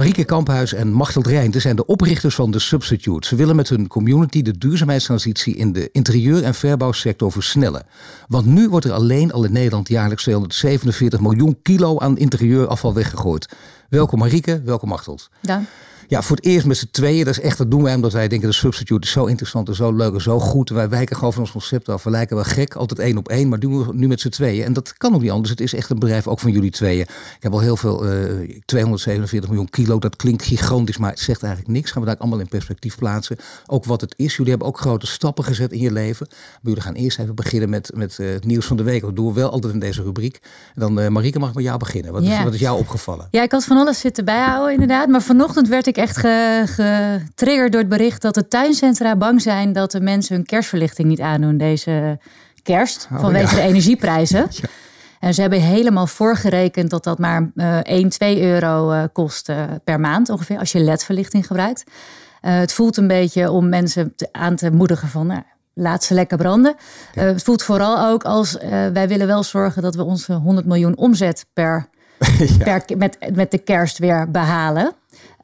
Marieke Kamphuis en Machteld Rijnte zijn de oprichters van The Substitute. Ze willen met hun community de duurzaamheidstransitie in de interieur- en verbouwsector versnellen. Want nu wordt er alleen al in Nederland jaarlijks 247 miljoen kilo aan interieurafval weggegooid. Welkom Marieke, welkom Machteld. Dank. Ja, voor het eerst met z'n tweeën. Dat is echt, dat doen wij omdat wij denken de substitute is zo interessant en zo leuk en zo goed. Wij wijken gewoon van ons concept af. We lijken wel gek, altijd één op één, maar doen we nu met z'n tweeën. En dat kan ook niet anders. Het is echt een bedrijf ook van jullie tweeën. Ik heb al heel veel, uh, 247 miljoen kilo. Dat klinkt gigantisch, maar het zegt eigenlijk niks. Gaan we daar allemaal in perspectief plaatsen. Ook wat het is. Jullie hebben ook grote stappen gezet in je leven. Maar jullie gaan eerst even beginnen met, met uh, het nieuws van de week. Dat doen we wel altijd in deze rubriek. En dan, uh, Marieke, mag ik met jou beginnen. Wat, is, wat is jou opgevallen? Ja, ik had van alles zitten bijhouden inderdaad. Maar vanochtend werd ik echt ge, ge getriggerd door het bericht dat de tuincentra bang zijn dat de mensen hun kerstverlichting niet aandoen deze kerst. Oh, vanwege ja. de energieprijzen. Ja. En ze hebben helemaal voorgerekend dat dat maar uh, 1, 2 euro uh, kost uh, per maand ongeveer. Als je ledverlichting gebruikt. Uh, het voelt een beetje om mensen te, aan te moedigen van... Nou, laat ze lekker branden. Ja. het voelt vooral ook als wij willen wel zorgen dat we onze 100 miljoen omzet per, per met, met de kerst weer behalen.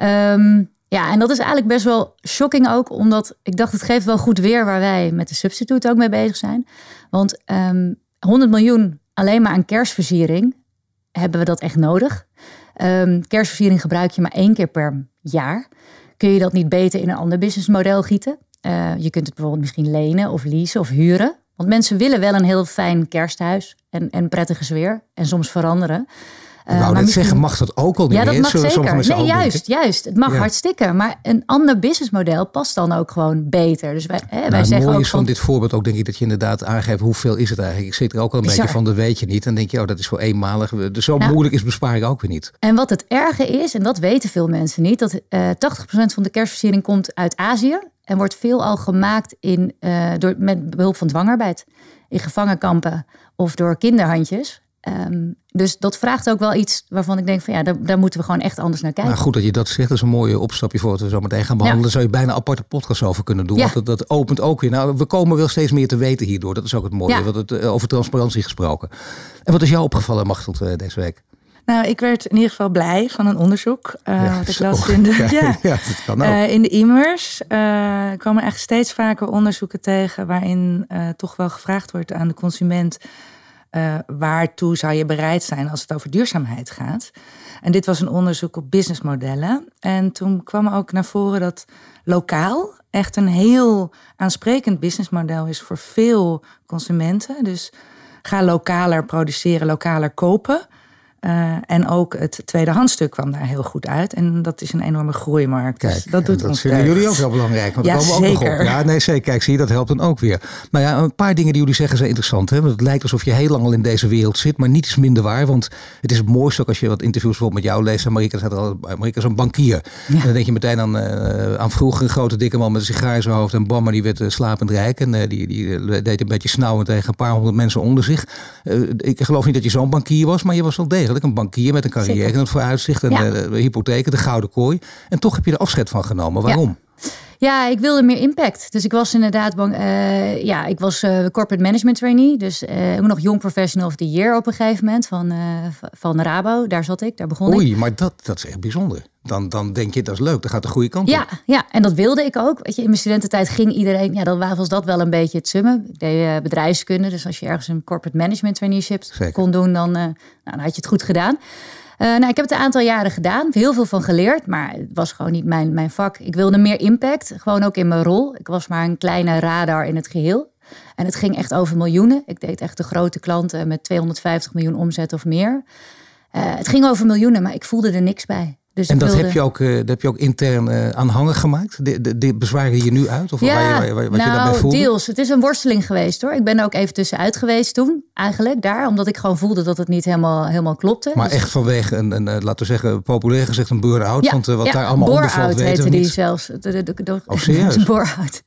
Um, ja, en dat is eigenlijk best wel shocking ook, omdat ik dacht, het geeft wel goed weer waar wij met de substituut ook mee bezig zijn. Want um, 100 miljoen alleen maar aan kerstversiering, hebben we dat echt nodig? Um, kerstversiering gebruik je maar één keer per jaar. Kun je dat niet beter in een ander businessmodel gieten? Uh, je kunt het bijvoorbeeld misschien lenen of leasen of huren. Want mensen willen wel een heel fijn kersthuis en, en prettige sfeer en soms veranderen. Wou net misschien... zeggen, mag dat ook al niet Ja, dat meer? mag Zullen zeker. Nee, juist, juist. Het mag ja. hartstikke. Maar een ander businessmodel past dan ook gewoon beter. Dus wij, hè, nou, wij het zeggen mooie ook is van dit voorbeeld ook, denk ik, dat je inderdaad aangeeft hoeveel is het eigenlijk. Ik zit er ook al een Bizar. beetje van, dat weet je niet. Dan denk je, oh, dat is voor eenmalig. Dus zo Nou. moeilijk is besparing ook weer niet. En wat het erge is, en dat weten veel mensen niet, dat eh 80% van de kerstversiering komt uit Azië en wordt veelal gemaakt in, eh, door, met behulp van dwangarbeid. In gevangenkampen of door kinderhandjes. Um, dus dat vraagt ook wel iets waarvan ik denk van ja, daar, daar moeten we gewoon echt anders naar kijken. Nou, goed dat je dat zegt. Dat is een mooie opstapje voor wat we zo meteen gaan behandelen. Daar zou je bijna een aparte podcast over kunnen doen. Ja. Want dat, dat opent ook weer. Nou, we komen wel steeds meer te weten hierdoor. Dat is ook het mooie. Ja. Wat het, eh, over transparantie gesproken. En wat is jou opgevallen, Machteld, eh, deze week? Nou, ik werd in ieder geval blij van een onderzoek. Uh, Ja, wat ik zo. las in de, Ja, ja, ja, dat kan ook. Eh, in de e-mails uh, komen echt steeds vaker onderzoeken tegen waarin uh, toch wel gevraagd wordt aan de consument. Uh, waartoe zou je bereid zijn als het over duurzaamheid gaat? En dit was een onderzoek op businessmodellen. En toen kwam ook naar voren dat lokaal echt een heel aansprekend businessmodel is voor veel consumenten. Dus ga lokaler produceren, lokaler kopen. Uh, en ook het tweedehandstuk kwam daar heel goed uit. En dat is een enorme groeimarkt. Kijk, dus dat doet dat ons vinden jullie ook wel belangrijk. Want Ja, komen we ook nog zeker. op. Ja, nee, zeker. Kijk, zie je, dat helpt dan ook weer. Nou ja, een paar dingen die jullie zeggen zijn interessant. Hè? Want het lijkt alsof je heel lang al in deze wereld zit, maar niet is minder waar. Want het is het mooiste ook als je wat interviews bijvoorbeeld met jou leest. En Marika, staat al, Marika is een bankier. En dan denk je meteen aan, uh, aan vroeger een grote dikke man met een sigaar in zijn hoofd. En bam, maar die werd uh, slapend rijk. En die, die deed een beetje snauwend tegen een paar honderd mensen onder zich. ik geloof niet dat je zo'n bankier was, maar je was wel degelijk een bankier met een carrière en het vooruitzicht en Ja. de, hypotheken, de gouden kooi. En toch heb je er afscheid van genomen. Waarom? Ja, ik wilde meer impact. Dus ik was inderdaad bang. eh, ja, ik was eh, corporate management trainee. Dus eh, ook nog Young Professional of the Year op een gegeven moment van, eh, van Rabo. Daar zat ik, daar begon ik. Oei, maar dat, dat is echt bijzonder. Dan, dan denk je, dat is leuk, dat gaat de goede kant Ja, op. ja, en dat wilde ik ook. Weet je, in mijn studententijd ging iedereen, ja, dan was dat wel een beetje het summen. Ik deed eh, bedrijfskunde, dus als je ergens een corporate management traineeship Zeker. kon doen, dan, eh, nou, dan had je het goed gedaan. Uh, nou, ik heb het een aantal jaren gedaan, heel veel van geleerd, maar het was gewoon niet mijn, mijn vak. Ik wilde meer impact, gewoon ook in mijn rol. Ik was maar een kleine radar in het geheel. En het ging echt over miljoenen. Ik deed echt de grote klanten met 250 miljoen omzet of meer. Uh, het ging over miljoenen, maar ik voelde er niks bij. Dus en dat, wilde- heb je ook, eh, dat heb je ook intern eh, aanhangen gemaakt? De, de, de bezwaren je nu uit? Of waar je, waar, je- wat je daarbij nou, voelde? deels. Het is een worsteling geweest hoor. Ik ben er ook even tussenuit geweest toen, eigenlijk daar. Omdat ik gewoon voelde dat het niet helemaal, helemaal klopte. Maar Dus- echt vanwege een, een, eh, laten we zeggen, populair gezegd een burn-out. Ja, want wat ja, daar allemaal onder valt, weten we die niet. zelfs. De, Oh, serieus?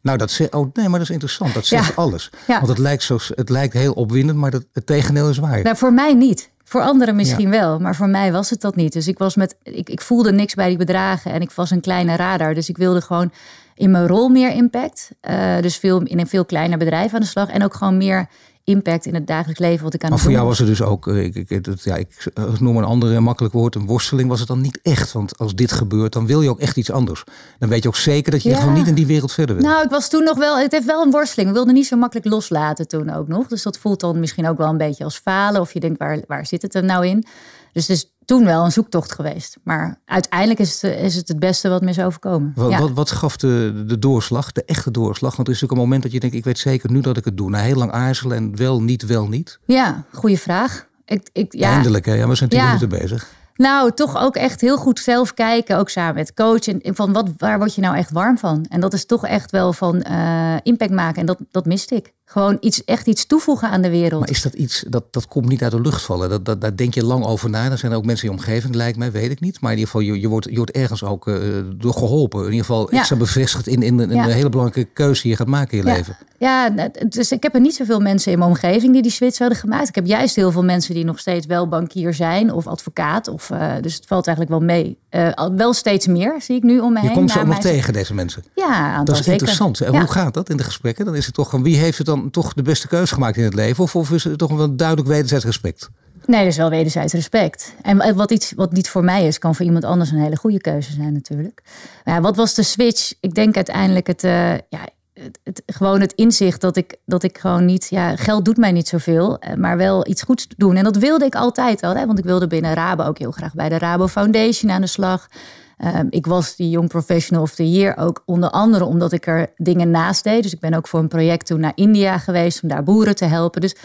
Nou, dat zegt, oh nee, maar dat is interessant. Dat zegt Ja. alles. Ja. Want het lijkt, zo, het lijkt heel opwindend, maar dat, het tegendeel is waar. Nou, voor mij niet. Voor anderen misschien wel, maar voor mij was het dat niet. Dus ik, was met, ik, ik voelde niks bij die bedragen en ik was een kleine radar. Dus ik wilde gewoon in mijn rol meer impact. Eh, dus veel, in een veel kleiner bedrijf aan de slag. En ook gewoon meer impact in het dagelijks leven wat ik aan Maar het voor jou was het dus ook, eh, ik, ik, het- ja, ik noem een ander eh, makkelijk woord, een worsteling was het dan niet echt. Want als dit gebeurt, dan wil je ook echt iets anders. Dan weet je ook zeker dat je Ja. gewoon niet in die wereld verder wil. Nou, ik was toen nog wel. Het heeft wel een worsteling. We wilden niet zo makkelijk loslaten toen ook nog. Dus dat voelt dan misschien ook wel een beetje als falen. Of je denkt, waar, waar zit het er nou in? Dus is toen wel een zoektocht geweest. Maar uiteindelijk is het is het, het beste wat me is overkomen. Wat, Ja. wat, wat gaf de, de doorslag, de echte doorslag? Want er is natuurlijk een moment dat je denkt, ik weet zeker nu dat ik het doe. Na heel lang aarzelen en wel, niet, wel, niet. ja, goede vraag. Ik, ik, ja, Eindelijk, hè? Ja, we zijn tien Ja. minuten bezig. Nou, toch ook echt heel goed zelf kijken. Ook samen met coach. En en van wat, waar word je nou echt warm van? En dat is toch echt wel van eh, impact maken. En dat, dat miste ik. Gewoon iets, echt iets toevoegen aan de wereld. Maar is dat iets, dat, dat komt niet uit de lucht vallen? Dat, dat, daar denk je lang over na. Dan zijn er ook mensen in je omgeving, lijkt mij, weet ik niet. Maar in ieder geval, je, je, wordt, je wordt ergens ook eh, door geholpen. In ieder geval Ja. extra bevestigd in, in, in Ja. een hele belangrijke keuze die je gaat maken in je Ja. leven. Ja, dus ik heb er niet zoveel mensen in mijn omgeving die die switch hadden gemaakt. Ik heb juist heel veel mensen die nog steeds wel bankier zijn of advocaat. Of, eh, dus het valt eigenlijk wel mee. Eh, wel steeds meer zie ik nu om me Je heen. komt ze ook nog tegen, deze mensen. Ja, Dat is zeker. interessant. En hoe gaat dat in de gesprekken? Dan is het toch, wie heeft het dan toch de beste keuze gemaakt in het leven? Of, of is het toch wel duidelijk wederzijds respect? Nee, er is wel wederzijds respect. En wat, iets, wat niet voor mij is, kan voor iemand anders een hele goede keuze zijn natuurlijk. Ja, wat was de switch? Ik denk uiteindelijk het, eh, ja, het, het- gewoon het inzicht dat ik, dat ik gewoon niet... Ja, geld doet mij niet zoveel, eh, maar wel iets goeds doen. En dat wilde ik altijd al. Hè? Want ik wilde binnen Rabo ook heel graag bij de Rabo Foundation aan de slag. Ehm, ik was die Young Professional of the Year ook onder andere omdat ik er dingen naast deed. Dus ik ben ook voor een project toen naar India geweest om daar boeren te helpen. Dus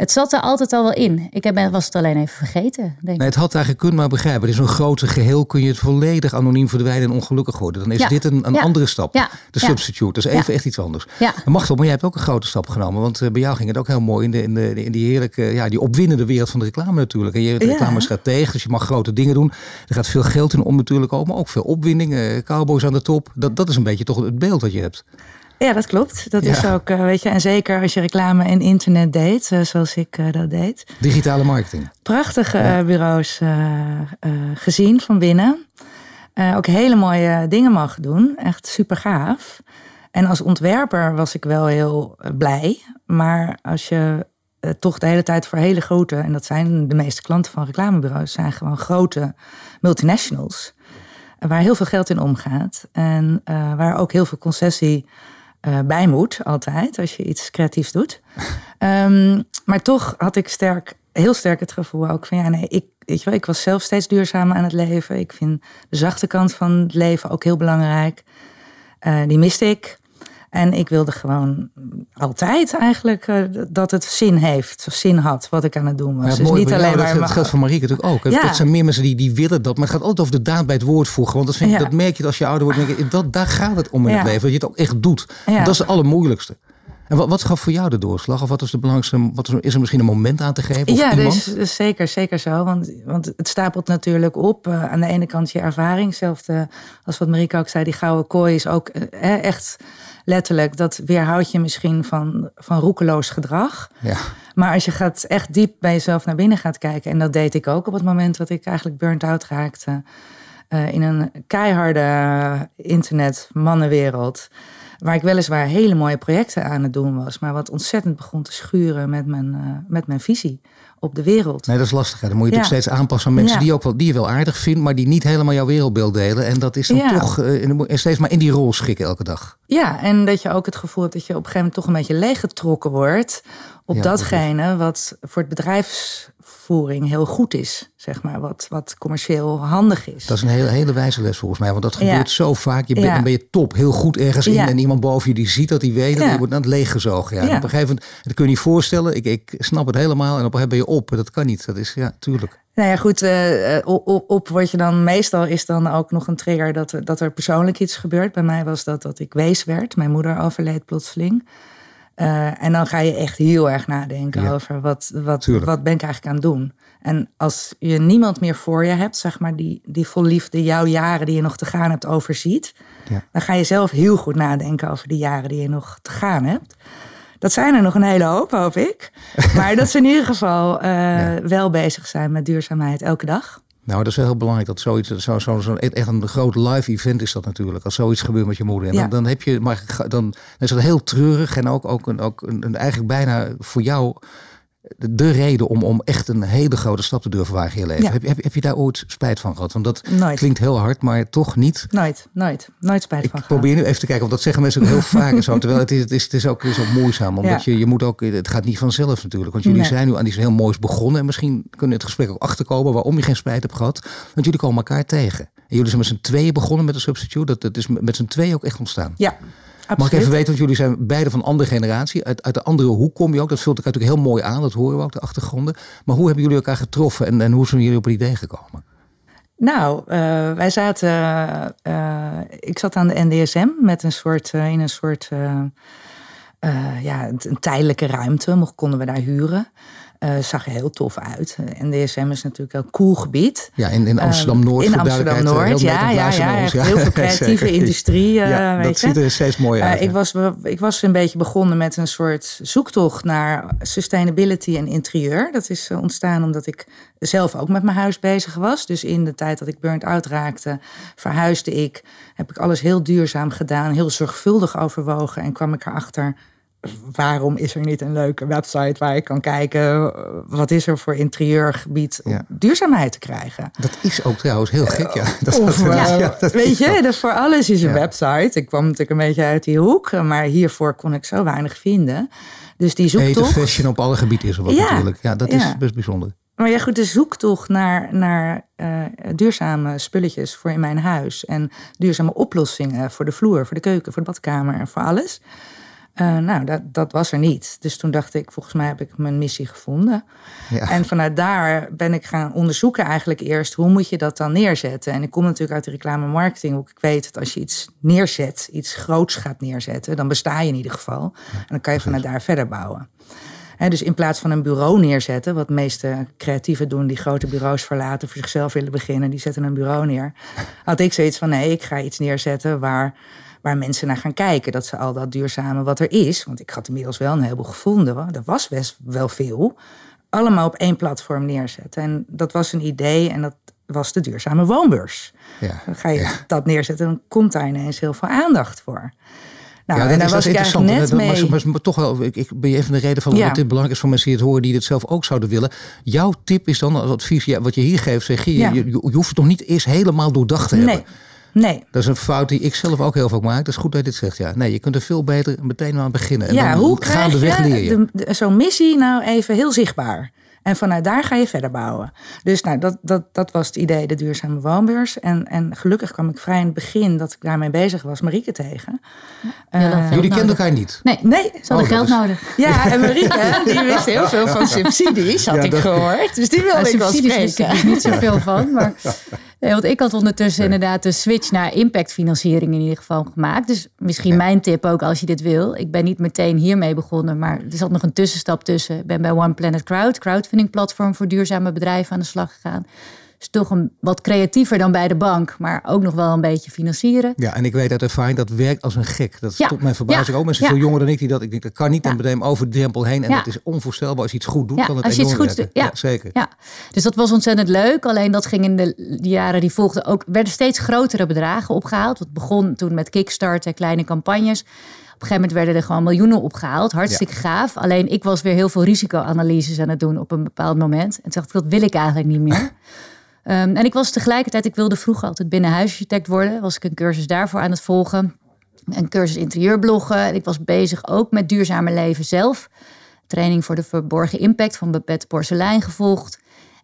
het zat er altijd al wel in. Ik heb, was het alleen even vergeten, denk ik. Nee, het had eigenlijk kunnen, maar begrijpen. Het is een grote geheel. Kun je het volledig anoniem verdwijnen en ongelukkig worden. Dan is Ja. dit een, een Ja. andere stap. Ja. De Ja. substitute. Dat is even Ja. echt iets anders. Ja. Machtel, maar jij hebt ook een grote stap genomen. Want eh, bij jou ging het ook heel mooi in, de, in, de, in die heerlijke, ja, die opwindende wereld van de reclame natuurlijk. En je bent Ja. reclamestratege, dus je mag grote dingen doen. Er gaat veel geld in om natuurlijk ook, maar ook veel opwinding. eh, cowboys aan de top. Dat, dat is een beetje toch het beeld dat je hebt. Ja, dat klopt. Dat Ja. is ook, eh, weet je, en zeker als je reclame en internet deed, eh, zoals ik eh, dat deed. Digitale marketing. Prachtige bureaus gezien van binnen. Ook hele mooie dingen mogen doen. Echt super gaaf. En als ontwerper was ik wel heel blij. Maar als je toch de hele tijd voor hele grote, en dat zijn de meeste klanten van reclamebureaus, zijn gewoon grote multinationals. Waar heel veel geld in omgaat. En waar ook heel veel concessie eh, bij moet, altijd, als je iets creatiefs doet. Ehm, maar toch had ik sterk, heel sterk het gevoel ook van ja, nee, ik, weet je wel, ik was zelf steeds duurzamer aan het leven. Ik vind de zachte kant van het leven ook heel belangrijk. Eh, die miste ik. En ik wilde gewoon altijd eigenlijk eh, dat het zin heeft, of zin had wat ik aan het doen was. Het dus niet jou, alleen dat, maar dat geldt voor Marieke natuurlijk ook. Ja. Dat zijn meer mensen die, die willen dat. Maar het gaat altijd over de daad bij het woord voegen. Want dat, vind, ik- Ja. dat merk je als je ouder wordt. Denk je, dat, daar gaat het om in het leven. Dat je het ook echt doet. Dat is het allermoeilijkste. En wat, wat gaf voor jou de doorslag? Of wat is de belangrijkste? Wat is, is er misschien een moment aan te geven? Of ja, iemand? dus, dus zeker, zeker zo. Want, want het stapelt natuurlijk op. eh, aan de ene kant je ervaring. Hetzelfde als wat Marieke ook zei. Die gouden kooi is ook eh, echt letterlijk. Dat weerhoudt je misschien van, van roekeloos gedrag. Ja. Maar als je gaat echt diep bij jezelf naar binnen gaat kijken. En dat deed ik ook op het moment dat ik eigenlijk burnt out raakte. eh, in een keiharde internet-mannenwereld. Waar ik weliswaar hele mooie projecten aan het doen was. Maar wat ontzettend begon te schuren met mijn, eh, met mijn visie op de wereld. Nee, dat is lastig. Hè. Dan moet je Ja. steeds aanpassen aan mensen Ja. die, ook wel, die je wel aardig vindt, maar die niet helemaal jouw wereldbeeld delen. En dat is dan Ja. toch eh, steeds maar in die rol schikken elke dag. Ja, en dat je ook het gevoel hebt dat je op een gegeven moment toch een beetje leeggetrokken wordt op datgene wat voor het bedrijfsvoering heel goed is, zeg maar, wat, wat commercieel handig is. Dat is een hele, hele wijze les volgens mij, want dat gebeurt Ja. zo vaak. Je bent, Ja. Dan ben je top, heel goed ergens in en iemand boven je die ziet dat, die weet dat, je wordt aan het leeggezogen. Ja. Op een gegeven moment, dat kun je niet voorstellen, ik, ik snap het helemaal en op een gegeven moment ben je op. Dat kan niet, dat is, ja, tuurlijk. Nou ja, goed, eh, op, op, word je dan meestal is dan ook nog een trigger dat, dat er persoonlijk iets gebeurt. Bij mij was dat dat ik wees werd. Mijn moeder overleed plotseling. Eh, en dan ga je echt heel erg nadenken Ja. over wat, wat, Tuurlijk. wat ben ik eigenlijk aan het doen. En als je niemand meer voor je hebt, zeg maar, die, die vol liefde jouw jaren die je nog te gaan hebt overziet, Ja. dan ga je zelf heel goed nadenken over die jaren die je nog te gaan hebt. Dat zijn er nog een hele hoop, hoop ik. Maar dat ze in ieder geval eh, wel bezig zijn met duurzaamheid elke dag. Nou, dat is wel heel belangrijk dat zoiets, zo, zo, zo, echt een groot live event is dat natuurlijk. Als zoiets gebeurt met je moeder. En Ja. dan, heb je, maar dan is dat heel treurig en ook, ook, een, ook een, eigenlijk bijna voor jou de, de reden om, om echt een hele grote stap te durven wagen in je leven. Ja. Heb, heb, heb je daar ooit spijt van gehad? Want dat Nooit. klinkt heel hard, maar toch niet. Nooit, nooit, nooit spijt Ik van gehad. probeer nu even te kijken, want dat zeggen mensen ook heel vaak en zo. Terwijl het is, het is, het is, ook, het is ook moeizaam. Omdat Ja. je, je moet ook, het gaat niet vanzelf natuurlijk. Want jullie Nee. zijn nu aan iets heel moois begonnen. En misschien kunnen het gesprek ook achterkomen waarom je geen spijt hebt gehad. Want jullie komen elkaar tegen. En jullie zijn met z'n tweeën begonnen met de substitute. Dat, dat is met z'n tweeën ook echt ontstaan. Ja, Mag absoluut. ik even weten, want jullie zijn beide van andere generatie. Uit, uit de andere hoek kom je ook. Dat vult elkaar natuurlijk heel mooi aan. Dat horen we ook, de achtergronden. Maar hoe hebben jullie elkaar getroffen en, en hoe zijn jullie op het idee gekomen? Nou, eh, wij zaten. eh, ik zat aan de NDSM met een soort, eh, in een soort. ja, een, een tijdelijke ruimte. Mocht, konden we daar huren. Eh zag er heel tof uit. Eh, NDSM is natuurlijk een cool gebied. Ja, in, in Amsterdam-Noord. In voor duidelijkheid, eh, Amsterdam-Noord, heel ja, ja, ja. heel veel creatieve industrie, eh, ja, weet dat je. ziet er steeds mooi Eh, uit. ik, was, ik was een beetje begonnen met een soort zoektocht naar sustainability en interieur. Dat is eh, ontstaan omdat ik zelf ook met mijn huis bezig was. Dus in de tijd dat ik burnt-out raakte, verhuisde ik. Heb ik alles heel duurzaam gedaan, heel zorgvuldig overwogen. En kwam ik erachter, waarom is er niet een leuke website waar ik kan kijken... eh, wat is er voor interieurgebied om Ja. duurzaamheid te krijgen. Dat is ook trouwens heel gek, ja. Dat, Of, dat- eh, ja, dat weet is je, dus voor alles is een website. Ik kwam natuurlijk een beetje uit die hoek, maar hiervoor kon ik zo weinig vinden. Dus die zoektocht. fashion op alle gebieden is er wat natuurlijk. Ja, dat is best bijzonder. Maar ja, goed, de zoektocht naar, naar eh, duurzame spulletjes voor in mijn huis. En duurzame oplossingen voor de vloer, voor de keuken, voor de badkamer en voor alles. Eh, nou, dat, dat was er niet. Dus toen dacht ik, volgens mij heb ik mijn missie gevonden. Ja. En vanuit daar ben ik gaan onderzoeken eigenlijk eerst... hoe moet je dat dan neerzetten? En ik kom natuurlijk uit de reclame marketing. Ik weet dat als je iets neerzet, iets groots gaat neerzetten... dan besta je in ieder geval. En dan kan je vanuit daar verder bouwen. Hè, dus in plaats van een bureau neerzetten, wat de meeste creatieven doen, die grote bureaus verlaten, voor zichzelf willen beginnen, die zetten een bureau neer. Had ik zoiets van: nee, ik ga iets neerzetten waar, waar mensen naar gaan kijken. Dat ze al dat duurzame wat er is, want ik had inmiddels wel een heleboel gevonden, want er was best wel veel, allemaal op één platform neerzetten. En dat was een idee en dat was de duurzame woonbeurs. Ja. Dan ga je dat neerzetten, dan komt daar ineens heel veel aandacht voor. Nou, ja, en dat daar is, dat was ik net interessant. mee. Maar, maar, maar toch wel, ik, ik ben je even de reden van Ja. dat dit belangrijk is voor mensen die het horen, die het zelf ook zouden willen. Jouw tip is dan, als advies, ja, wat je hier geeft, zeg je, Ja. je, hoeft het nog niet eerst helemaal doordacht te hebben. Nee. Dat is een fout die ik zelf ook heel vaak maak. Dat is goed dat je dit zegt. Ja. Nee, je kunt er veel beter meteen aan beginnen. En ja, dan hoe krijg je je. zo'n missie nou even heel zichtbaar? En vanuit daar ga je verder bouwen. Dus nou, dat, dat, dat was het idee, de duurzame woonbeurs. En, en gelukkig kwam ik vrij in het begin dat ik daarmee bezig was, Marieke tegen. Ja, Eh, Jullie kenden elkaar niet. Nee, nee, ze hadden Oh, geld is- nodig. ja, en Marieke, die wist heel veel van subsidies, had Ja, ik gehoord. Dus die wilde Ja, ik wel subsidies wist ik spreken. niet zoveel van. Maar, nee, want ik had ondertussen inderdaad de switch naar impactfinanciering in ieder geval gemaakt. Dus misschien mijn tip ook als je dit wil. Ik ben niet meteen hiermee begonnen, maar er zat nog een tussenstap tussen. Ik ben bij One Planet Crowd, crowdfunding platform voor duurzame bedrijven aan de slag gegaan. Dus toch een, wat creatiever dan bij de bank, maar ook nog wel een beetje financieren. Ja, en ik weet uit ervaring dat werkt als een gek. Dat is Ja. tot mijn verbazing Ja. ook. Mensen Ja. veel jonger dan ik die dat. Ik denk dat kan niet. En meteen over de drempel heen. En dat is onvoorstelbaar. Als je iets goed doet, kan het als je iets enorm goeds werken. doet, ja. zeker. Ja, dus dat was ontzettend leuk. Alleen dat ging in de, jaren die volgden ook, werden steeds grotere bedragen opgehaald. Het begon toen met Kickstarter, kleine campagnes. Op een gegeven moment werden er gewoon miljoenen opgehaald. Hartstikke gaaf. Alleen ik was weer heel veel risicoanalyses aan het doen op een bepaald moment. En toen dacht ik, dat wil ik eigenlijk niet meer. Ehm, en ik was tegelijkertijd, ik wilde vroeger altijd binnenhuisarchitect worden. Was ik een cursus daarvoor aan het volgen. Een cursus interieurbloggen. En ik was bezig ook met duurzame leven zelf. Training voor de verborgen impact van Babette Porselein gevolgd.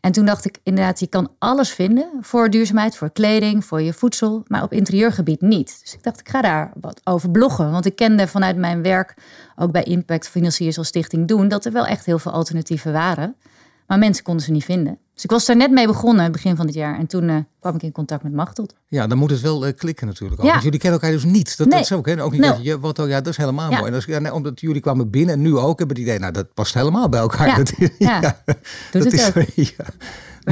En toen dacht ik inderdaad, je kan alles vinden voor duurzaamheid, voor kleding, voor je voedsel, maar op interieurgebied niet. Dus ik dacht, ik ga daar wat over bloggen. Want ik kende vanuit mijn werk, ook bij Impact Financiers als Stichting Doen, dat er wel echt heel veel alternatieven waren. Maar mensen konden ze niet vinden. Dus ik was daar net mee begonnen, begin van dit jaar. En toen uh, kwam ik in contact met Machtot. Ja, dan moet het wel uh, klikken natuurlijk. Ook. Ja. Want jullie kennen elkaar dus niet. Dat, nee. dat is ook, hè? Ook niet No. dat je, wat, oh, ja, dat is helemaal mooi. En ja, nee, omdat jullie kwamen binnen en nu ook, hebben het idee, nou, dat past helemaal bij elkaar. Ja. Dat, is- Ja. dat het is, ook.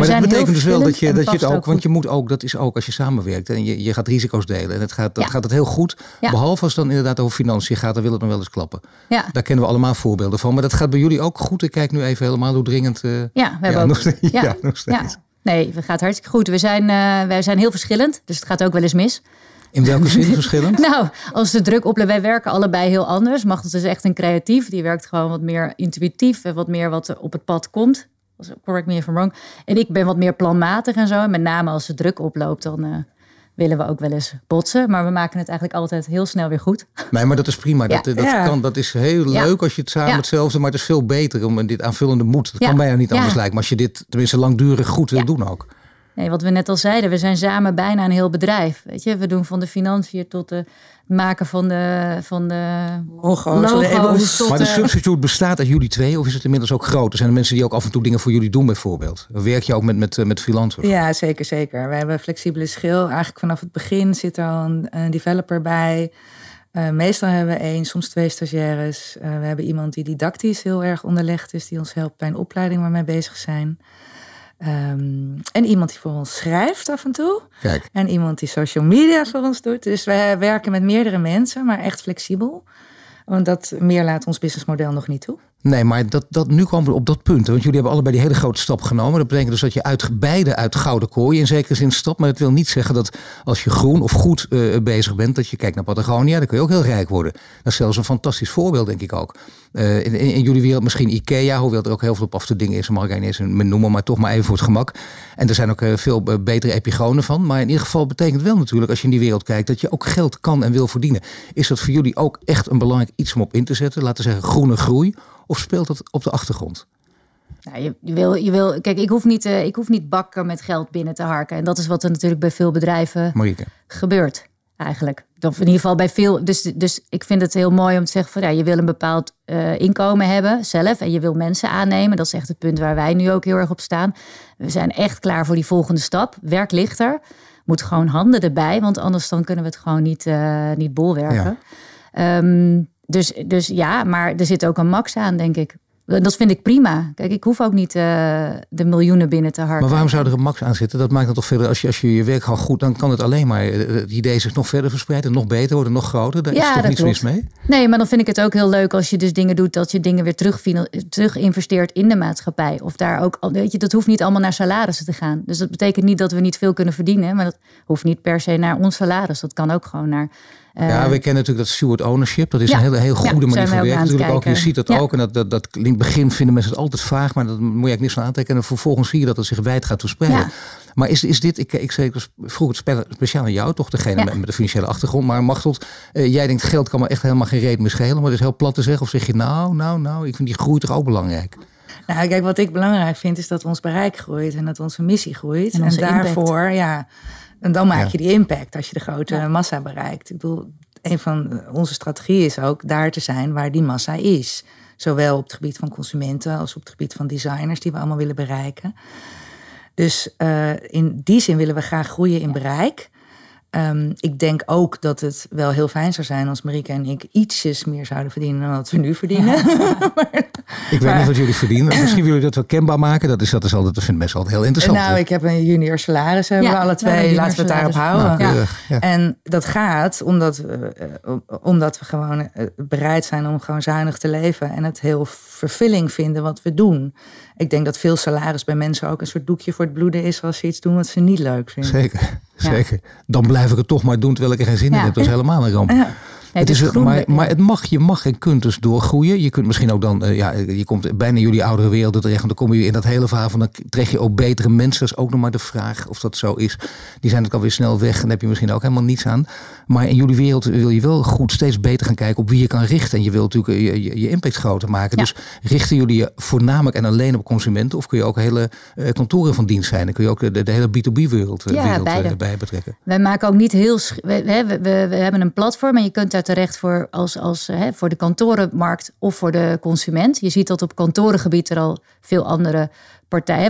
Maar dat betekent dus wel dat je, dat je het ook, ook want je moet ook, dat is ook als je samenwerkt en je, je gaat risico's delen en het gaat, dat Ja. gaat het heel goed. Ja. Behalve als het dan inderdaad over financiën gaat, dan wil het nog wel eens klappen. Ja, Daar kennen we allemaal voorbeelden van. Maar dat gaat bij jullie ook goed. Ik kijk nu even helemaal hoe dringend. eh, ja we hebben ja, ook... nog steeds. Ja, nog steeds. Nee, het gaat hartstikke goed. We zijn, eh, wij zijn heel verschillend, dus het gaat ook wel eens mis. In welke zin verschillend? Nou, als de druk oploopt, wij werken allebei heel anders. Machteld is echt een creatief. Die werkt gewoon wat meer intuïtief en wat meer wat er op het pad komt. Als- Correct me if I'm wrong. En ik ben wat meer planmatig en zo. En met name als de druk oploopt, dan eh, willen we ook wel eens botsen. Maar we maken het eigenlijk altijd heel snel weer goed. Nee, maar dat is prima. Dat, Ja. dat, Ja. Kan, dat is heel Ja. leuk als je het samen Ja. hetzelfde, maar het is veel beter om dit aanvullende moed. Dat Ja. kan bijna niet Ja. anders lijken. Maar als je dit tenminste langdurig goed wil Ja. doen ook. Nee, wat we net al zeiden, we zijn samen bijna een heel bedrijf. Weet je, we doen van de financiën tot de- maken van de, van de Logo's, logo's. labels. Tot Maar de substitute bestaat uit jullie twee of is het inmiddels ook groot? Er zijn er mensen die ook af en toe dingen voor jullie doen bijvoorbeeld. Werk je ook met, met, eh, met freelancers? Ja, zeker, zeker. We hebben flexibele schil. Eigenlijk vanaf het begin zit er al een, een developer bij. Eh, meestal hebben we één, soms twee stagiaires. Eh, we hebben iemand die didactisch heel erg onderlegd is, die ons helpt bij een opleiding waar we mee bezig zijn. Ehm, en iemand die voor ons schrijft af en toe. Kijk, En iemand die social media voor ons doet. Dus wij werken met meerdere mensen, maar echt flexibel. Want dat meer laat ons businessmodel nog niet toe. Nee, maar dat, dat, nu komen we op dat punt. Want jullie hebben allebei die hele grote stap genomen. Dat betekent dus dat je uit, beide uit gouden kooi in zekere zin stapt. Maar dat wil niet zeggen dat als je groen of goed eh, bezig bent, dat je kijkt naar Patagonia, dan kun je ook heel rijk worden. Dat is zelfs een fantastisch voorbeeld, denk ik ook. Eh, in, in, jullie wereld misschien Ikea, hoewel er ook heel veel op af te dingen is. Mag ik niet eens noemen, maar toch maar even voor het gemak. En er zijn ook eh, veel betere epigonen van. Maar in ieder geval betekent wel natuurlijk, als je in die wereld kijkt, dat je ook geld kan en wil verdienen. Is dat voor jullie ook echt een belangrijk iets om op in te zetten? Laten we zeggen groene groei. Of speelt dat op de achtergrond? Nou, je, je wil, je wil, kijk, ik hoef, niet, eh, ik hoef niet bakken met geld binnen te harken. En dat is wat er natuurlijk bij veel bedrijven Marieke. gebeurt, eigenlijk. Of in ieder geval bij veel. Dus, dus ik vind het heel mooi om te zeggen van ja, je wil een bepaald eh, inkomen hebben zelf. En je wil mensen aannemen. Dat is echt het punt waar wij nu ook heel erg op staan. We zijn echt klaar voor die volgende stap. Werk lichter. Moet gewoon handen erbij, want anders dan kunnen we het gewoon niet, eh, niet bolwerken. Ehm, dus, dus ja, maar er zit ook een max aan, denk ik. Dat vind ik prima. Kijk, ik hoef ook niet eh, de miljoenen binnen te harken. Maar waarom zou er een max aan zitten? Dat maakt het toch verder. Als je, als je je werk gewoon goed, dan kan het alleen maar. eh, Het idee zich nog verder verspreiden, nog beter worden, nog groter. Daar is toch dat niets mis mee? Nee, maar dan vind ik het ook heel leuk als je dus dingen doet dat je dingen weer terug, terug investeert in de maatschappij. Of daar ook, weet je, dat hoeft niet allemaal naar salarissen te gaan. Dus dat betekent niet dat we niet veel kunnen verdienen, maar dat hoeft niet per se naar ons salaris. Dat kan ook gewoon naar. Eh, ja, we kennen natuurlijk dat steward ownership. Dat is Ja. een hele, heel Ja, goede manier van werken. het Natuurlijk ook. Je ziet dat Ja. ook. En dat, dat, dat in het begin vinden mensen het altijd vaag. Maar dat moet je eigenlijk niks van aantrekken. En vervolgens zie je dat het zich wijd gaat verspreiden. Ja. Maar is, is dit, ik, ik, zei- ik vroeg het spe- speciaal aan jou, toch degene Ja. met, met de financiële achtergrond. Maar Machteld, eh, jij denkt geld kan me echt helemaal geen reden meer schelen. Maar dat is heel plat te zeggen. Of zeg je nou, nou, nou, ik vind die groei toch ook belangrijk. Nou, kijk, wat ik belangrijk vind is dat ons bereik groeit en dat onze missie groeit. En daarvoor, ja, en dan maak Ja. je die impact als je de grote Ja. massa bereikt. Ik bedoel, een van onze strategieën is ook daar te zijn waar die massa is. Zowel op het gebied van consumenten als op het gebied van designers die we allemaal willen bereiken. Dus eh, in die zin willen we graag groeien in bereik. Ehm, ik denk ook dat het wel heel fijn zou zijn als Marieke en ik ietsjes meer zouden verdienen dan wat we nu verdienen. Ik weet niet wat jullie verdienen. Misschien willen jullie dat wel kenbaar maken. Dat is, dat is altijd, dat vinden mensen altijd heel interessant. Nou, ik heb een junior salaris, hebben Ja, we alle hebben twee. Laten we het daarop houden. Nou, Ja. keurig, ja. En dat gaat omdat we, eh, omdat we gewoon eh, bereid zijn om gewoon zuinig te leven. En het heel vervulling vinden wat we doen. Ik denk dat veel salaris bij mensen ook een soort doekje voor het bloeden is als ze iets doen wat ze niet leuk vinden. Zeker, Ja. zeker. Dan blijf ik het toch maar doen terwijl ik er geen zin in heb. Dat is helemaal een ramp. Het is, maar, maar het mag, je mag en kunt dus doorgroeien. Je kunt misschien ook dan, uh, ja, je komt bijna jullie oudere wereld terecht. En dan kom je in dat hele verhaal van, dan trek je ook betere mensen. Dat is ook nog maar de vraag of dat zo is. Die zijn ook alweer snel weg en daar heb je misschien ook helemaal niets aan. Maar in jullie wereld wil je wel goed steeds beter gaan kijken op wie je kan richten. En je wilt natuurlijk je, je, je impact groter maken. Dus richten jullie je voornamelijk en alleen op consumenten? Of kun je ook hele uh, kantoren van dienst zijn? Dan kun je ook de, de hele B2B-wereld uh, ja, bij betrekken? Wij maken ook niet heel... We, we, we, hebben een platform en je kunt daar terecht voor, als, als, hè, voor de kantorenmarkt of voor de consument. Je ziet dat op kantorengebied er al veel andere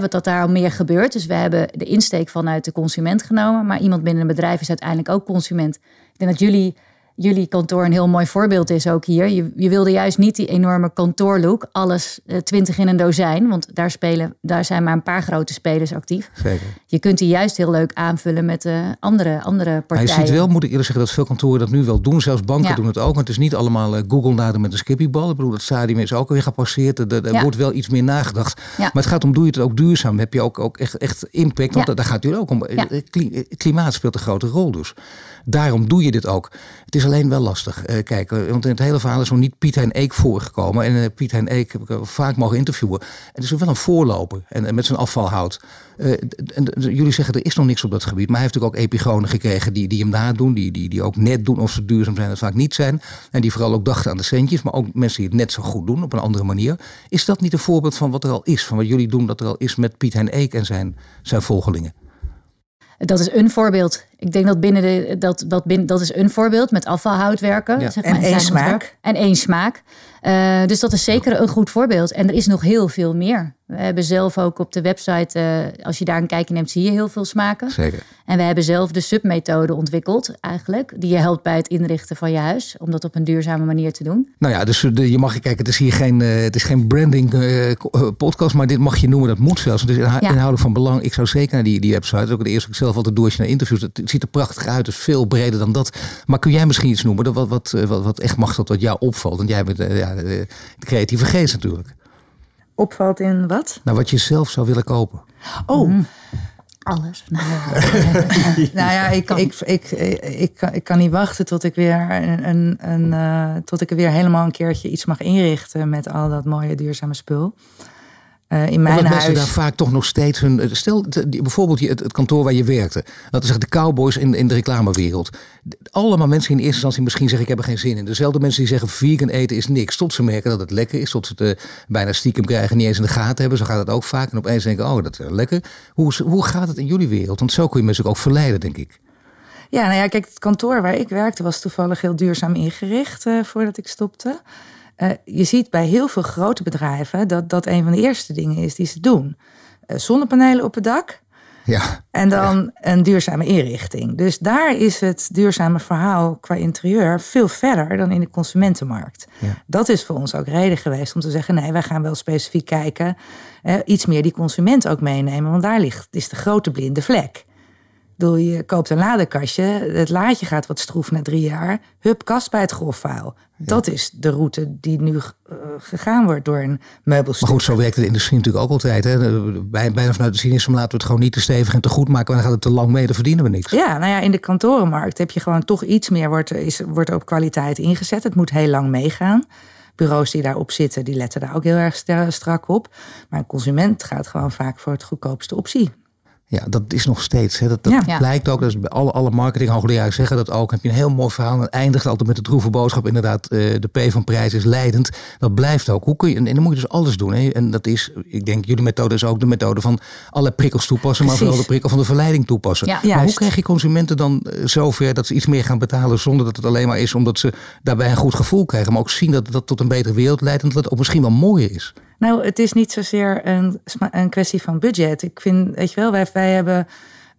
wat dat daar al meer gebeurt. Dus we hebben de insteek vanuit de consument genomen. Maar iemand binnen een bedrijf is uiteindelijk ook consument. Ik denk dat jullie jullie kantoor een heel mooi voorbeeld is ook hier. Je, je wilde juist niet die enorme kantoorlook, alles uh, twintig in een dozijn, want daar, spelen, daar zijn maar een paar grote spelers actief. Zeker. Je kunt die juist heel leuk aanvullen met uh, andere, andere partijen. Maar je ziet wel, moet ik eerlijk zeggen, dat veel kantoren dat nu wel doen. Zelfs banken doen het ook, maar het is niet allemaal uh, Google naden met een skippybal. Ik bedoel, dat stadium is ook weer gepasseerd. Er, er wordt wel iets meer nagedacht. Maar het gaat om, doe je het ook duurzaam? Heb je ook, ook echt, echt impact? Want daar gaat het ook om. Klimaat speelt een grote rol dus. Daarom doe je dit ook. Het is alleen wel lastig. Uh, kijk, eh, want in het hele verhaal is nog niet Piet Hein Eek voorgekomen. En uh, Piet Hein Eek heb ik vaak mogen interviewen. En het is wel een voorloper. En, met zijn afvalhout. en, jullie zeggen er is nog niks op dat gebied. Maar hij heeft natuurlijk ook epigonen gekregen die, die hem nadoen. Die, die, die ook net doen of ze duurzaam zijn. Dat vaak niet zijn. En die vooral ook dachten aan de centjes. Maar ook mensen die het net zo goed doen op een andere manier. Is dat niet een voorbeeld van wat er al is? Van wat jullie doen dat er al is met Piet Hein Eek en zijn, zijn volgelingen? Dat is een voorbeeld. Ik denk dat binnen de dat, dat, binnen, dat is een voorbeeld met afvalhout werken. Ja. Zeg maar, en één smaak. En één smaak. Uh, dus dat is zeker een goed voorbeeld. En er is nog heel veel meer. We hebben zelf ook op de website, uh, als je daar een kijkje neemt, zie je heel veel smaken. Zeker. En we hebben zelf de submethode ontwikkeld, eigenlijk. Die je helpt bij het inrichten van je huis. Om dat op een duurzame manier te doen. Nou ja, dus de, je mag kijken, het is hier geen, uh, het is geen branding podcast, maar dit mag je noemen, dat moet zelfs. Het is inhoud, ja. inhoudelijk van belang. Ik zou zeker naar die, die website, dat is ook de eerste ik zelf altijd doe als je naar interviews. Het ziet er prachtig uit, het is veel breder dan dat. Maar kun jij misschien iets noemen, wat, wat, wat, wat echt mag dat wat jou opvalt? Want jij bent ja, de creatieve geest natuurlijk. Opvalt in wat? Nou, wat je zelf zou willen kopen. Oh. Mm. Alles. nou ja, ik, ik, ik, ik, ik, kan niet wachten tot ik weer een, een, een uh, tot ik er weer helemaal een keertje iets mag inrichten met al dat mooie duurzame spul. Uh, in mijn Omdat huis. mensen daar vaak toch nog steeds hun. Eh, stel bijvoorbeeld het, het kantoor waar je werkte. We zeggen de cowboys in, in de reclamewereld. Allemaal mensen in eerste instantie misschien zeggen: Ik heb er geen zin in. Dezelfde mensen die zeggen: Vegan eten is niks. Tot ze merken dat het lekker is. Tot ze het uh, bijna stiekem krijgen. Niet eens in de gaten hebben. Zo gaat het ook vaak. En opeens denken: Oh, dat is lekker. Hoe, hoe gaat het in jullie wereld? Want zo kun je mensen ook verleiden, denk ik. Ja, nou ja, kijk, het kantoor waar ik werkte was toevallig heel duurzaam ingericht uh, voordat ik stopte. Uh, je ziet bij heel veel grote bedrijven dat dat een van de eerste dingen is die ze doen. Uh, zonnepanelen op het dak. Ja. En dan een duurzame inrichting. Dus daar is het duurzame verhaal qua interieur veel verder dan in de consumentenmarkt. Ja. Dat is voor ons ook reden geweest om te zeggen: nee, wij gaan wel specifiek kijken, uh, iets meer die consument ook meenemen, want daar ligt is de grote blinde vlek bedoel, je koopt een ladekastje, het laadje gaat wat stroef na drie jaar. Hup, kast bij het grofvuil. Dat is de route die nu uh, gegaan wordt door een meubelstuk. Maar goed, zo werkt de industrie natuurlijk ook altijd. Hè? Bijna vanuit de cynisme laten we het gewoon niet te stevig en te goed maken. Want dan gaat het te lang mee, dan verdienen we niks. Ja, nou ja, in de kantorenmarkt heb je gewoon toch iets meer, wordt, is, wordt op kwaliteit ingezet. Het moet heel lang meegaan bureaus die daarop zitten, die letten daar ook heel erg strak op. Maar een consument gaat gewoon vaak voor het goedkoopste optie. Ja, dat is nog steeds. Hè. Dat, dat blijkt ook. Dus alle, alle marketinghoogleraren zeggen dat ook. Heb je een heel mooi verhaal en eindigt altijd met de droeve boodschap. Inderdaad, uh, de P van prijs is leidend. Dat blijft ook. Hoe kun je, en dan moet je dus alles doen. Hè. En dat is, ik denk, jullie methode is ook de methode van alle prikkels toepassen. Maar vooral de prikkel van de verleiding toepassen. Ja, maar hoe krijg je consumenten dan eh, zover dat ze iets meer gaan betalen. Zonder dat het alleen maar is omdat ze daarbij een goed gevoel krijgen. Maar ook zien dat dat tot een betere wereld leidt. En dat het ook misschien wel mooier is. Nou, het is niet zozeer een, een kwestie van budget. Ik vind, weet je wel, wij, wij hebben.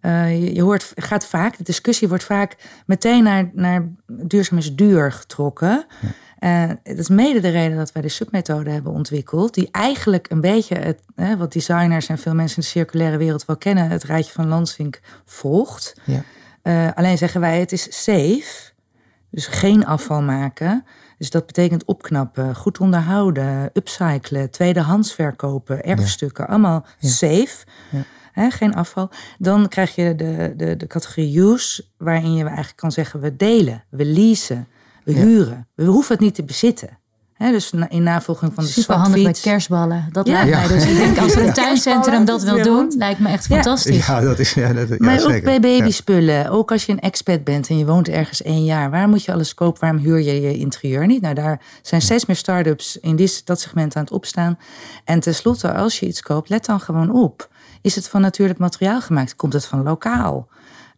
Uh, je hoort, gaat vaak, de discussie wordt vaak meteen naar, naar duurzaam is duur getrokken. Ja. Uh, dat is mede de reden dat wij de submethode hebben ontwikkeld, die eigenlijk een beetje het, wat designers en veel mensen in de circulaire wereld wel kennen, het rijtje van Lansing volgt. Ja. Uh, alleen zeggen wij het is safe, dus geen afval maken. Dus dat betekent opknappen, goed onderhouden, upcyclen, tweedehands verkopen, erfstukken, allemaal safe. Ja. geen afval. Dan krijg je de, de, de categorie use, waarin je eigenlijk kan zeggen: we delen, we leasen. We huren. We hoeven het niet te bezitten. Dus in navolging van de Super handig met kerstballen. Dat lijkt mij dus. Ik denk als er een tuincentrum dat wil doen, lijkt me echt fantastisch. Ja, dat is ja, dat, Maar ook bij babyspullen. Ook als je een expat bent en je woont ergens één jaar. Waar moet je alles kopen? Waarom huur je je interieur niet? Nou, daar zijn steeds meer start-ups in die, dat segment aan het opstaan. En tenslotte, als je iets koopt, let dan gewoon op. Is het van natuurlijk materiaal gemaakt? Komt het van lokaal?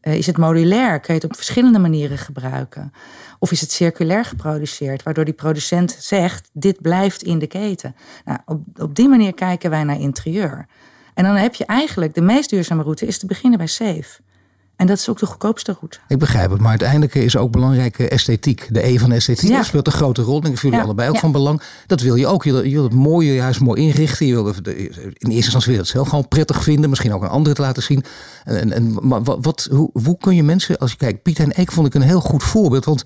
Uh, is het modulair? Kun je het op verschillende manieren gebruiken? Of is het circulair geproduceerd, waardoor die producent zegt: dit blijft in de keten? Nou, op, op die manier kijken wij naar interieur. En dan heb je eigenlijk de meest duurzame route is te beginnen bij safe. En dat is ook de goedkoopste route. Ik begrijp het, maar uiteindelijk is ook belangrijk esthetiek. De E van esthetiek ja. speelt een grote rol. Denk ik jullie allebei ook van belang. Dat wil je ook. Je wil, je wil het mooie juist mooi inrichten. Je wil in eerste instantie wil je het zelf gewoon prettig vinden. Misschien ook een ander te laten zien. En, en, maar wat, hoe, hoe kun je mensen, als je kijkt, Piet en Eek vond ik een heel goed voorbeeld. Want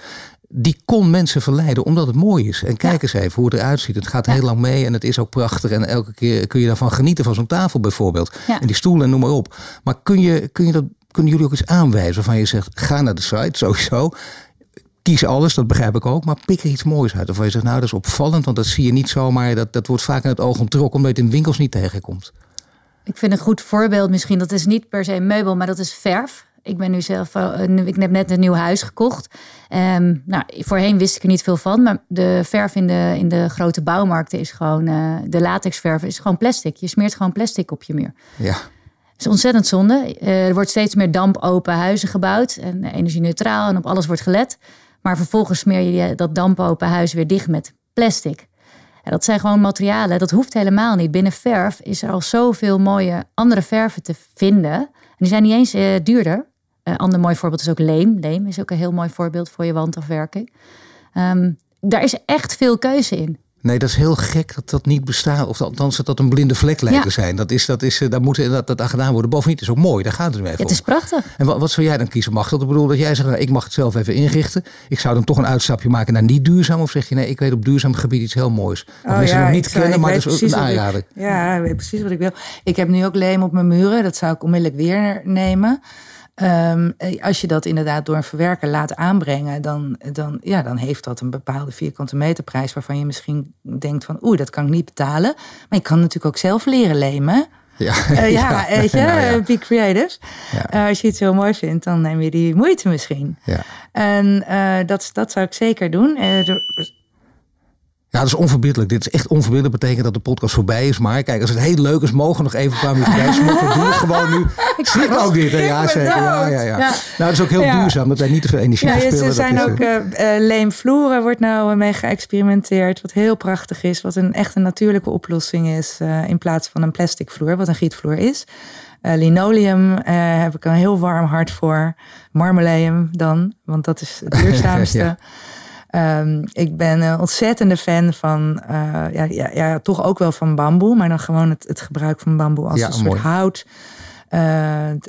die kon mensen verleiden omdat het mooi is. En kijk eens even hoe het eruit ziet. Het gaat heel lang mee en het is ook prachtig. En elke keer kun je daarvan genieten van zo'n tafel bijvoorbeeld. En die stoelen en noem maar op. Maar kun je, kun je dat kunnen jullie ook eens aanwijzen waarvan je zegt: ga naar de site sowieso. Kies alles, dat begrijp ik ook, maar pik er iets moois uit. Of je zegt, nou dat is opvallend, want dat zie je niet zomaar. Dat, dat wordt vaak in het oog ontrokken, omdat je het in winkels niet tegenkomt. Ik vind een goed voorbeeld misschien, dat is niet per se een meubel, maar dat is verf. Ik ben nu zelf, uh, ik heb net een nieuw huis gekocht. Um, nou, voorheen wist ik er niet veel van, maar de verf in de, in de grote bouwmarkten is gewoon, uh, de latexverf is gewoon plastic. Je smeert gewoon plastic op je muur. Ja is ontzettend zonde. Uh, er wordt steeds meer dampopen huizen gebouwd en energie-neutraal en op alles wordt gelet. Maar vervolgens smeer je dat dampopen huis weer dicht met plastic. En dat zijn gewoon materialen, dat hoeft helemaal niet. Binnen verf is er al zoveel mooie andere verven te vinden. En die zijn niet eens duurder. Een ander mooi voorbeeld is ook leem. Leem is ook een heel mooi voorbeeld voor je wandafwerking. Um, daar is echt veel keuze in. Nee, dat is heel gek dat dat niet bestaat. Of althans dat dat een blinde vlek lijkt te zijn. Dat is, dat is, eh, daar moet dat, dat gedaan worden. Bovendien het is ook mooi, daar gaat het mee Het is prachtig. En wat, wat zou jij dan kiezen? Mag dat? Ik bedoel dat jij zegt, nou, ik mag het zelf even inrichten. Ik zou dan toch een uitstapje maken naar niet duurzaam. Of zeg je, nee, ik weet op duurzaam gebied iets heel moois. Dat oh, mensen ja, nog niet kennen, maar dat is ook een aanrader. ja, ik weet precies wat ik wil. Ik heb nu ook leem op mijn muren. Dat zou ik onmiddellijk weer nemen. Ehm, als je dat inderdaad door een verwerker laat aanbrengen, dan, dan, ja, dan heeft dat een bepaalde vierkante meterprijs waarvan je misschien denkt van oeh, dat kan ik niet betalen. Maar je kan natuurlijk ook zelf leren lemen. Ja, uh, ja, weet je, ja, be creative. Uh, als je het zo mooi vindt, dan neem je die moeite misschien. Ja. En uh, dat, dat zou ik zeker doen. Ja, dat is onverbiddelijk. Dit is echt onverbiddelijk. betekent dat de podcast voorbij is. Maar kijk, als het heel leuk is, mogen nog even een paar minuten bij smokken. Doe het gewoon nu. Ik schrik ook dit. Ja, zeker. Ja, ja, ja, Nou, dat is ook heel duurzaam. Dat wij niet te veel energie ja, verspillen. Er zijn ook uh, leemvloeren wordt nou mee geëxperimenteerd. Wat heel prachtig is. Wat een echt een natuurlijke oplossing is. Uh, in plaats van een plastic vloer. Wat een gietvloer is. Uh, linoleum heb ik een heel warm hart voor. Marmeleum dan. Want dat is het duurzaamste. Ja. Um, ik ben een ontzettende fan van, uh, ja, ja, ja, toch ook wel van bamboe, maar dan gewoon het, het gebruik van bamboe als een soort hout. Uh,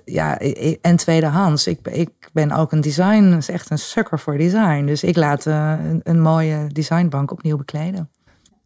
ja, en tweedehands. Ik, ik ben ook een design, is echt een sukker voor design. Dus ik laat uh, een, een mooie designbank opnieuw bekleden.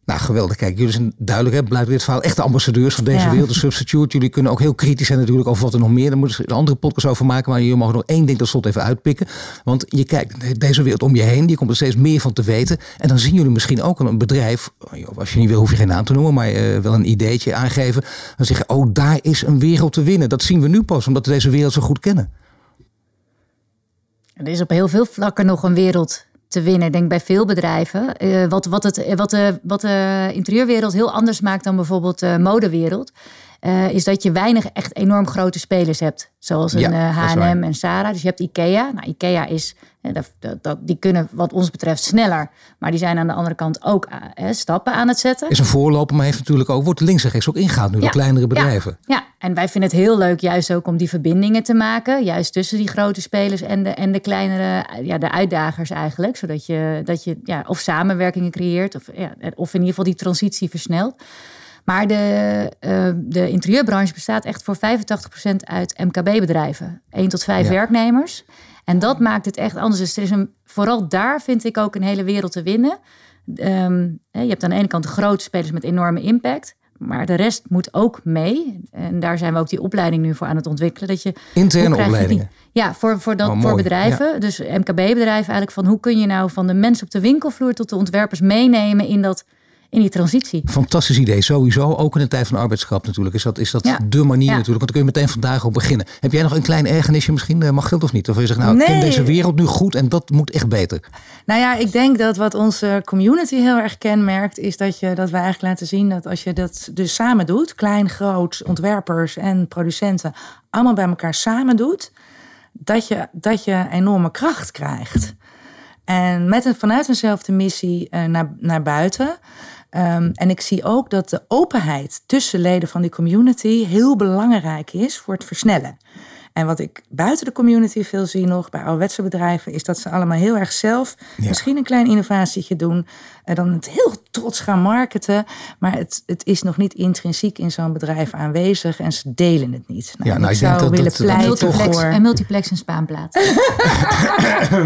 Nou, geweldig. Kijk, jullie zijn duidelijk, hè, blijft dit verhaal echte ambassadeurs van deze wereld, de substitute. Jullie kunnen ook heel kritisch zijn natuurlijk over wat er nog meer. Daar moeten ze een andere podcast over maken. Maar jullie mogen nog één ding tot slot even uitpikken. Want je kijkt deze wereld om je heen, je komt er steeds meer van te weten. En dan zien jullie misschien ook een bedrijf, als je niet wil, hoef je geen naam te noemen, maar uh, wel een ideetje aangeven. Dan zeggen, oh, daar is een wereld te winnen. Dat zien we nu pas, omdat we deze wereld zo goed kennen. Er is op heel veel vlakken nog een wereld te winnen. Ik denk bij veel bedrijven. Uh, wat, wat, het, wat, de, wat de interieurwereld heel anders maakt dan bijvoorbeeld de modewereld. Uh, is dat je weinig echt enorm grote spelers hebt. Zoals een ja, H&M en Sarah. Dus je hebt Ikea. Nou, Ikea is, dat, dat, die kunnen wat ons betreft sneller. Maar die zijn aan de andere kant ook eh, stappen aan het zetten. Is een voorloper, maar heeft natuurlijk ook, wordt links en rechts ook ingehaald nu, de kleinere bedrijven. Ja, ja, en wij vinden het heel leuk juist ook om die verbindingen te maken. Juist tussen die grote spelers en de, en de kleinere, ja, de uitdagers eigenlijk. Zodat je, dat je ja, of samenwerkingen creëert of, ja, of in ieder geval die transitie versnelt. Maar de, uh, de interieurbranche bestaat echt voor 85% uit MKB-bedrijven. 1 tot 5 werknemers. En dat maakt het echt anders. Dus er is een, vooral daar vind ik ook een hele wereld te winnen. Um, je hebt aan de ene kant de grote spelers met enorme impact. maar de rest moet ook mee. En daar zijn we ook die opleiding nu voor aan het ontwikkelen. Dat je, Interne opleidingen? Die, ja, voor, voor, dat, oh, voor bedrijven. Dus MKB-bedrijven eigenlijk. Van hoe kun je nou van de mensen op de winkelvloer tot de ontwerpers meenemen in dat in die transitie. Fantastisch idee, sowieso. Ook in de tijd van arbeidsschap natuurlijk. Is dat, is dat de manier natuurlijk. Want dan kun je meteen vandaag op beginnen. Heb jij nog een klein ergernisje misschien? Eh, mag geld of niet? Of je zegt, nou, ik ken deze wereld nu goed en dat moet echt beter. Nou ja, ik denk dat wat onze community heel erg kenmerkt... is dat, je, dat wij eigenlijk laten zien dat als je dat dus samen doet... klein, groot, ontwerpers en producenten... allemaal bij elkaar samen doet... dat je, dat je enorme kracht krijgt. En met een, vanuit eenzelfde missie uh, naar, naar buiten... Um, en ik zie ook dat de openheid tussen leden van die community heel belangrijk is voor het versnellen. En wat ik buiten de community veel zie nog bij ouderwetse bedrijven, is dat ze allemaal heel erg zelf misschien een klein innovatietje doen. En dan het heel trots gaan marketen. Maar het, het is nog niet intrinsiek in zo'n bedrijf aanwezig en ze delen het niet. Nou, ja, nou, ik, zou willen pleiten multiplex, voor... En multiplex en spaanplaat.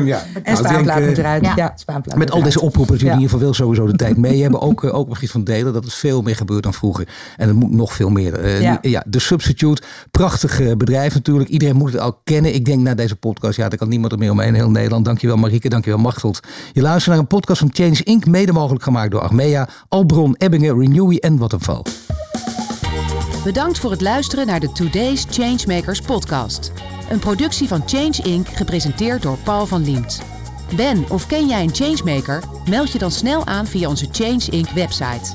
ja, en spaanplaat nou, moet eruit. Ja. spaanplaat met al deze oproepen die in ieder geval wel sowieso de tijd mee hebben. Ook, eh, ook op van delen dat het veel meer gebeurt dan vroeger. En het moet nog veel meer. Uh, ja. ja. de Substitute, prachtig bedrijf natuurlijk Iedereen moet het al kennen. Ik denk na deze podcast, ja, daar kan niemand er meer omheen in heel Nederland. Dankjewel Marieke, dankjewel Machteld. Je luistert naar een podcast van Change Inc. Mogelijk gemaakt door Achmea, Albron, Ebbingen, Renewy en Vattenfall. Bedankt voor het luisteren naar de Today's Changemakers podcast. Een productie van Change Inc. gepresenteerd door Paul van Liemt. Ben of ken jij een changemaker? Meld je dan snel aan via onze Change Inc. website.